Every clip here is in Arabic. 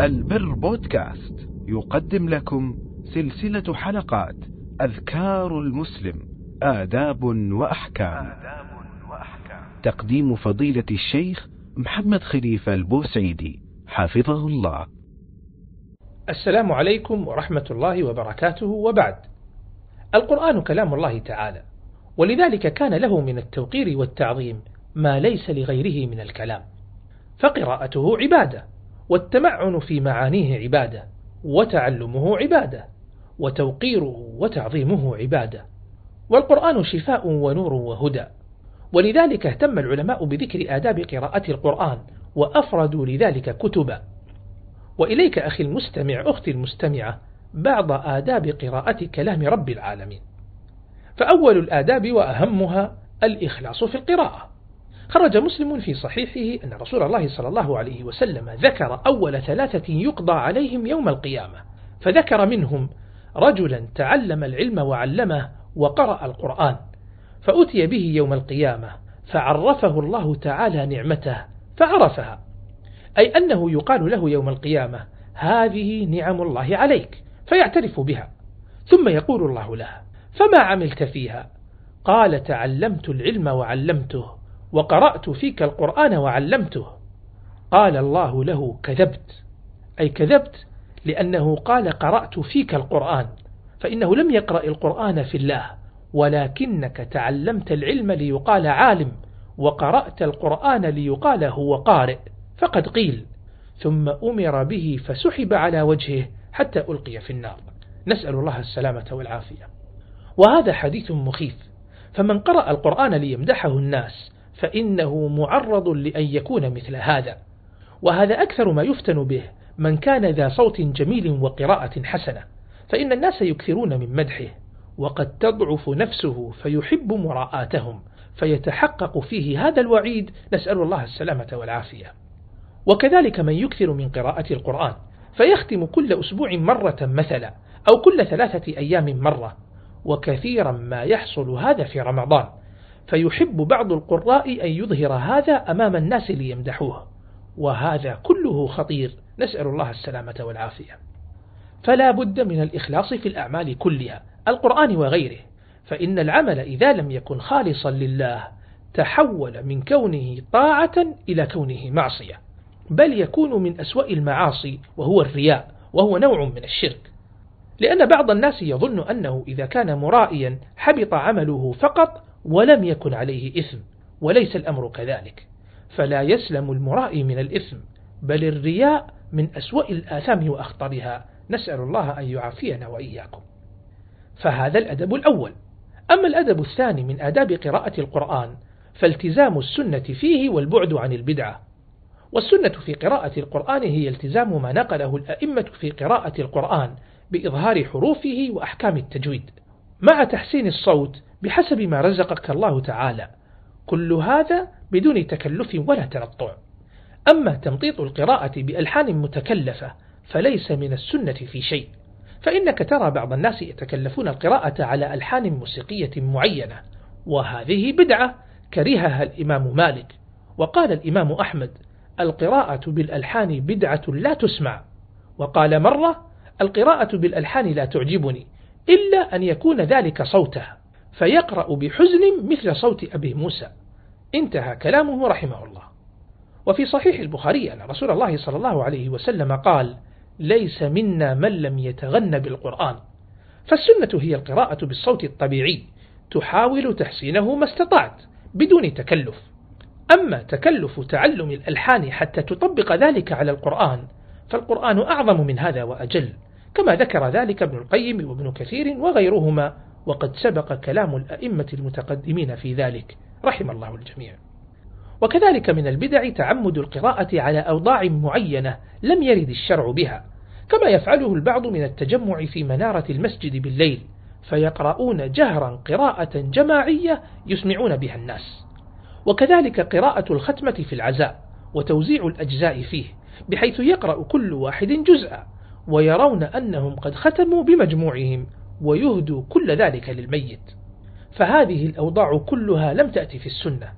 البر بودكاست يقدم لكم سلسلة حلقات أذكار المسلم آداب وأحكام. تقديم فضيلة الشيخ محمد خليفة البوسعيدي حفظه الله. السلام عليكم ورحمة الله وبركاته وبعد. القرآن كلام الله تعالى ولذلك كان له من التوقير والتعظيم ما ليس لغيره من الكلام فقراءته عبادة. والتمعن في معانيه عبادة وتعلمه عبادة وتوقيره وتعظيمه عبادة. والقرآن شفاء ونور وهدى. ولذلك اهتم العلماء بذكر آداب قراءة القرآن وأفردوا لذلك كتبا وإليك أخي المستمع أختي المستمعة بعض آداب قراءة كلام رب العالمين. فأول الآداب وأهمها الإخلاص في القراءة. خرج مسلم في صحيحه أن رسول الله صلى الله عليه وسلم ذكر أول ثلاثة يقضى عليهم يوم القيامة فذكر منهم رجلا تعلم العلم وعلمه وقرأ القرآن فأتي به يوم القيامة فعرفه الله تعالى نعمته فعرفها أي أنه يقال له يوم القيامة هذه نعم الله عليك فيعترف بها ثم يقول الله له فما عملت فيها؟ قال تعلمت العلم وعلمته وقرأت فيك القرآن وعلمته. قال الله له كذبت. أي كذبت لأنه قال قرأت فيك القرآن فإنه لم يقرأ القرآن في الله ولكنك تعلمت العلم ليقال عالم وقرأت القرآن ليقال هو قارئ فقد قيل. ثم أمر به فسحب على وجهه حتى ألقي في النار. نسأل الله السلامة والعافية. وهذا حديث مخيف فمن قرأ القرآن ليمدحه الناس فإنه معرض لأن يكون مثل هذا. وهذا أكثر ما يفتن به من كان ذا صوت جميل وقراءة حسنة. فإن الناس يكثرون من مدحه وقد تضعف نفسه فيحب مراءاتهم فيتحقق فيه هذا الوعيد. نسأل الله السلامة والعافية. وكذلك من يكثر من قراءة القرآن فيختم كل أسبوع مرة مثلا أو كل ثلاثة أيام مرة. وكثيرا ما يحصل هذا في رمضان. فيحب بعض القراء أن يظهر هذا أمام الناس ليمدحوه. وهذا كله خطير. نسأل الله السلامة والعافية. فلا بد من الإخلاص في الأعمال كلها القرآن وغيره. فإن العمل إذا لم يكن خالصا لله تحول من كونه طاعة إلى كونه معصية. بل يكون من أسوأ المعاصي وهو الرياء وهو نوع من الشرك. لأن بعض الناس يظن أنه إذا كان مرائيا حبط عمله فقط ولم يكن عليه إثم وليس الأمر كذلك. فلا يسلم المرائي من الإثم بل الرياء من أسوأ الآثام وأخطرها. نسأل الله أن يعافينا وإياكم. فهذا الأدب الأول. أما الأدب الثاني من آداب قراءة القرآن فالتزام السنة فيه والبعد عن البدعة. والسنة في قراءة القرآن هي التزام ما نقله الأئمة في قراءة القرآن بإظهار حروفه وأحكام التجويد. مع تحسين الصوت بحسب ما رزقك الله تعالى. كل هذا بدون تكلف ولا تنطع أما تمطيط القراءة بألحان متكلفة فليس من السنة في شيء. فإنك ترى بعض الناس يتكلفون القراءة على ألحان موسيقية معينة وهذه بدعة كرهها الإمام مالك. وقال الإمام أحمد القراءة بالألحان بدعة لا تسمع. وقال مرة القراءة بالألحان لا تعجبني. إلا أن يكون ذلك صوته فيقرأ بحزن مثل صوت أبي موسى. انتهى كلامه رحمه الله. وفي صحيح البخاري أن رسول الله صلى الله عليه وسلم قال ليس منا من لم يتغن بالقرآن. فالسنة هي القراءة بالصوت الطبيعي تحاول تحسينه ما استطعت بدون تكلف. أما تكلف تعلم الألحان حتى تطبق ذلك على القرآن فالقرآن أعظم من هذا وأجل. كما ذكر ذلك ابن القيم وابن كثير وغيرهما وقد سبق كلام الأئمة المتقدمين في ذلك رحم الله الجميع. وكذلك من البدع تعمد القراءة على أوضاع معينة لم يرد الشرع بها كما يفعله البعض من التجمع في منارة المسجد بالليل فيقرؤون جهرا قراءة جماعية يسمعون بها الناس. وكذلك قراءة الختمة في العزاء وتوزيع الأجزاء فيه بحيث يقرأ كل واحد جزءا ويرون أنهم قد ختموا بمجموعهم ويهدوا كل ذلك للميت. فهذه الأوضاع كلها لم تأتي في السنة.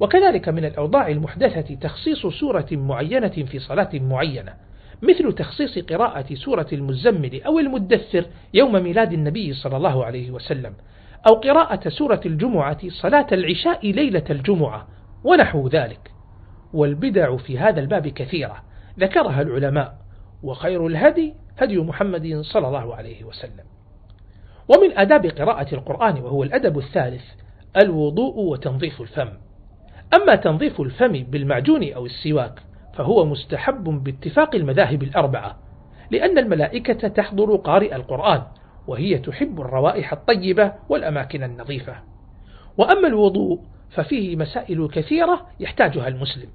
وكذلك من الأوضاع المحدثة تخصيص سورة معينة في صلاة معينة مثل تخصيص قراءة سورة المزمل أو المدثر يوم ميلاد النبي صلى الله عليه وسلم أو قراءة سورة الجمعة صلاة العشاء ليلة الجمعة ونحو ذلك. والبدع في هذا الباب كثيرة ذكرها العلماء. وخير الهدي هدي محمد صلى الله عليه وسلم. ومن آداب قراءة القرآن وهو الأدب الثالث الوضوء وتنظيف الفم. أما تنظيف الفم بالمعجون أو السواك فهو مستحب باتفاق المذاهب الأربعة لأن الملائكة تحضر قارئ القرآن وهي تحب الروائح الطيبة والأماكن النظيفة. وأما الوضوء ففيه مسائل كثيرة يحتاجها المسلم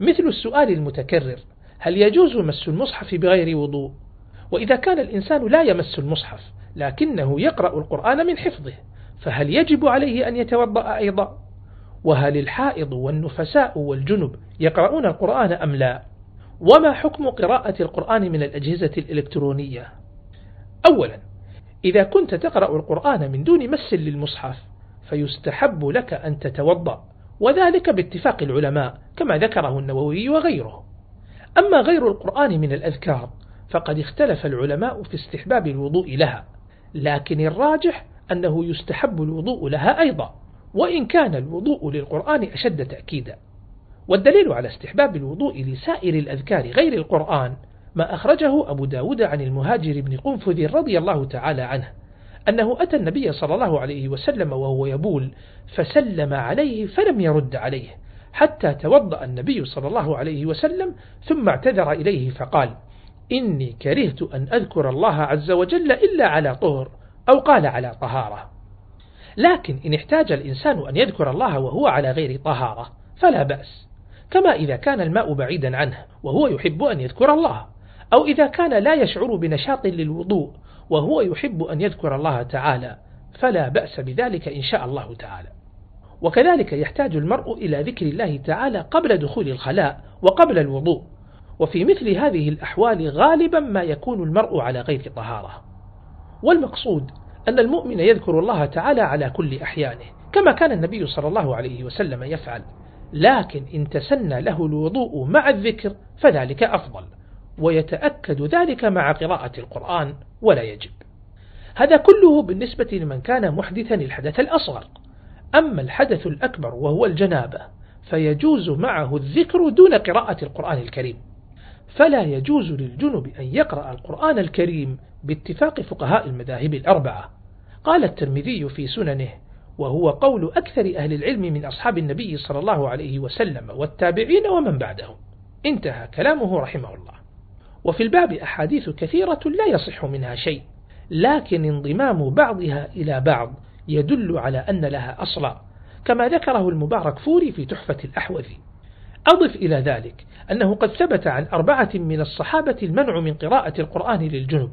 مثل السؤال المتكرر هل يجوز مس المصحف بغير وضوء؟ وإذا كان الإنسان لا يمس المصحف لكنه يقرأ القرآن من حفظه فهل يجب عليه أن يتوضأ أيضا؟ وهل الحائض والنفساء والجنب يقرؤون القرآن أم لا؟ وما حكم قراءة القرآن من الأجهزة الإلكترونية؟ أولا إذا كنت تقرأ القرآن من دون مس للمصحف فيستحب لك أن تتوضأ وذلك باتفاق العلماء كما ذكره النووي وغيره. أما غير القرآن من الأذكار فقد اختلف العلماء في استحباب الوضوء لها لكن الراجح أنه يستحب الوضوء لها أيضا وإن كان الوضوء للقرآن أشد تأكيدا. والدليل على استحباب الوضوء لسائر الأذكار غير القرآن ما أخرجه أبو داود عن المهاجر بن قنفذ رضي الله تعالى عنه أنه أتى النبي صلى الله عليه وسلم وهو يبول فسلم عليه فلم يرد عليه. حتى توضأ النبي صلى الله عليه وسلم ثم اعتذر إليه فقال إني كرهت أن أذكر الله عز وجل إلا على طهر أو قال على طهارة. لكن إن احتاج الإنسان أن يذكر الله وهو على غير طهارة فلا بأس. كما إذا كان الماء بعيدا عنه وهو يحب أن يذكر الله أو إذا كان لا يشعر بنشاط للوضوء وهو يحب أن يذكر الله تعالى فلا بأس بذلك إن شاء الله تعالى. وكذلك يحتاج المرء إلى ذكر الله تعالى قبل دخول الخلاء وقبل الوضوء. وفي مثل هذه الأحوال غالبا ما يكون المرء على غير طهارة. والمقصود أن المؤمن يذكر الله تعالى على كل أحيانه كما كان النبي صلى الله عليه وسلم يفعل. لكن إن تسنى له الوضوء مع الذكر فذلك أفضل ويتأكد ذلك مع قراءة القرآن ولا يجب. هذا كله بالنسبة لمن كان محدثا الحدث الأصغر. أما الحدث الأكبر وهو الجنابة فيجوز معه الذكر دون قراءة القرآن الكريم. فلا يجوز للجنب أن يقرأ القرآن الكريم باتفاق فقهاء المذاهب الأربعة. قال الترمذي في سننه وهو قول أكثر أهل العلم من أصحاب النبي صلى الله عليه وسلم والتابعين ومن بعدهم. انتهى كلامه رحمه الله. وفي الباب أحاديث كثيرة لا يصح منها شيء لكن انضمام بعضها إلى بعض يدل على أن لها أصلا كما ذكره المبارك فوري في تحفة الأحوذي أضف إلى ذلك أنه قد ثبت عن أربعة من الصحابة المنع من قراءة القرآن للجنب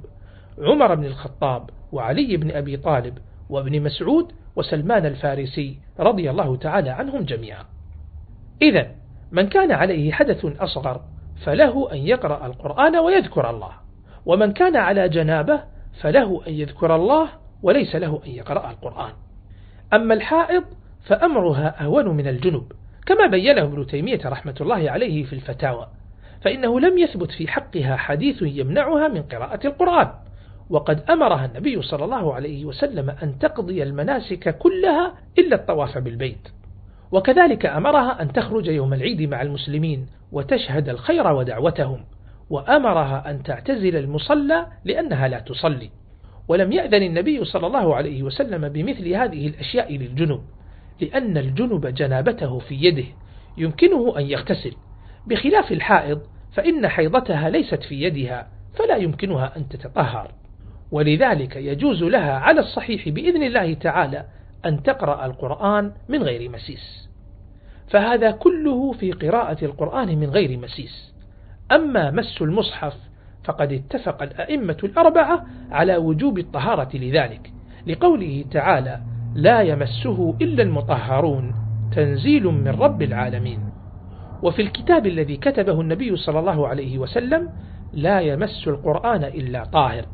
عمر بن الخطاب وعلي بن أبي طالب وابن مسعود وسلمان الفارسي رضي الله تعالى عنهم جميعا. إذا من كان عليه حدث أصغر فله أن يقرأ القرآن ويذكر الله ومن كان على جنابه فله أن يذكر الله وليس له أن يقرأ القرآن. أما الحائض فأمرها أهون من الجنب كما بينه ابن تيمية رحمة الله عليه في الفتاوى فإنه لم يثبت في حقها حديث يمنعها من قراءة القرآن. وقد أمرها النبي صلى الله عليه وسلم أن تقضي المناسك كلها إلا الطواف بالبيت. وكذلك أمرها أن تخرج يوم العيد مع المسلمين وتشهد الخير ودعوتهم وأمرها أن تعتزل المصلى لأنها لا تصلي. ولم يأذن النبي صلى الله عليه وسلم بمثل هذه الأشياء للجنب لأن الجنب جنابته في يده يمكنه أن يغتسل. بخلاف الحائض فإن حيضتها ليست في يدها فلا يمكنها أن تتطهر. ولذلك يجوز لها على الصحيح بإذن الله تعالى أن تقرأ القرآن من غير مسيس. فهذا كله في قراءة القرآن من غير مسيس. أما مس المصحف فقد اتفق الأئمة الأربعة على وجوب الطهارة لذلك. لقوله تعالى لا يمسه إلا المطهرون تنزيل من رب العالمين. وفي الكتاب الذي كتبه النبي صلى الله عليه وسلم لا يمس القرآن إلا طاهر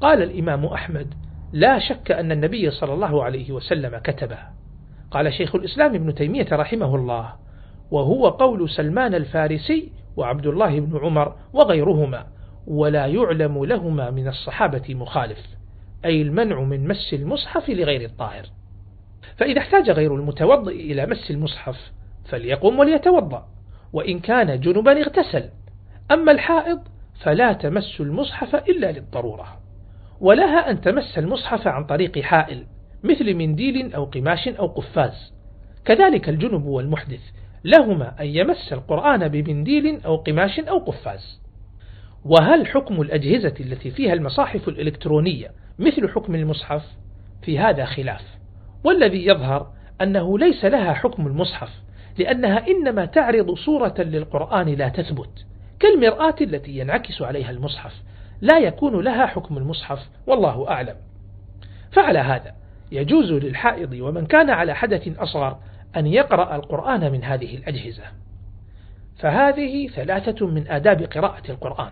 قال الإمام أحمد لا شك أن النبي صلى الله عليه وسلم كتبه قال شيخ الإسلام ابن تيمية رحمه الله وهو قول سلمان الفارسي وعبد الله بن عمر وغيرهما ولا يعلم لهما من الصحابة مخالف أي المنع من مس المصحف لغير الطاهر فإذا احتاج غير المتوضئ إلى مس المصحف فليقم وليتوضأ وإن كان جنبا اغتسل. أما الحائض فلا تمس المصحف إلا للضرورة. ولها أن تمس المصحف عن طريق حائل مثل منديل أو قماش أو قفاز. كذلك الجنب والمحدث لهما أن يمس القرآن بمنديل أو قماش أو قفاز. وهل حكم الأجهزة التي فيها المصاحف الإلكترونية مثل حكم المصحف؟ في هذا خلاف. والذي يظهر أنه ليس لها حكم المصحف لأنها إنما تعرض صورة للقرآن لا تثبت. كالمرآة التي ينعكس عليها المصحف لا يكون لها حكم المصحف والله أعلم. فعلى هذا يجوز للحائض ومن كان على حدث أصغر أن يقرأ القرآن من هذه الأجهزة. فهذه ثلاثة من آداب قراءة القرآن.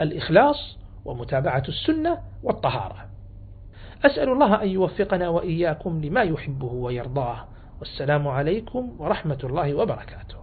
الإخلاص ومتابعة السنة والطهارة. أسأل الله أن يوفقنا وإياكم لما يحبه ويرضاه. والسلام عليكم ورحمة الله وبركاته.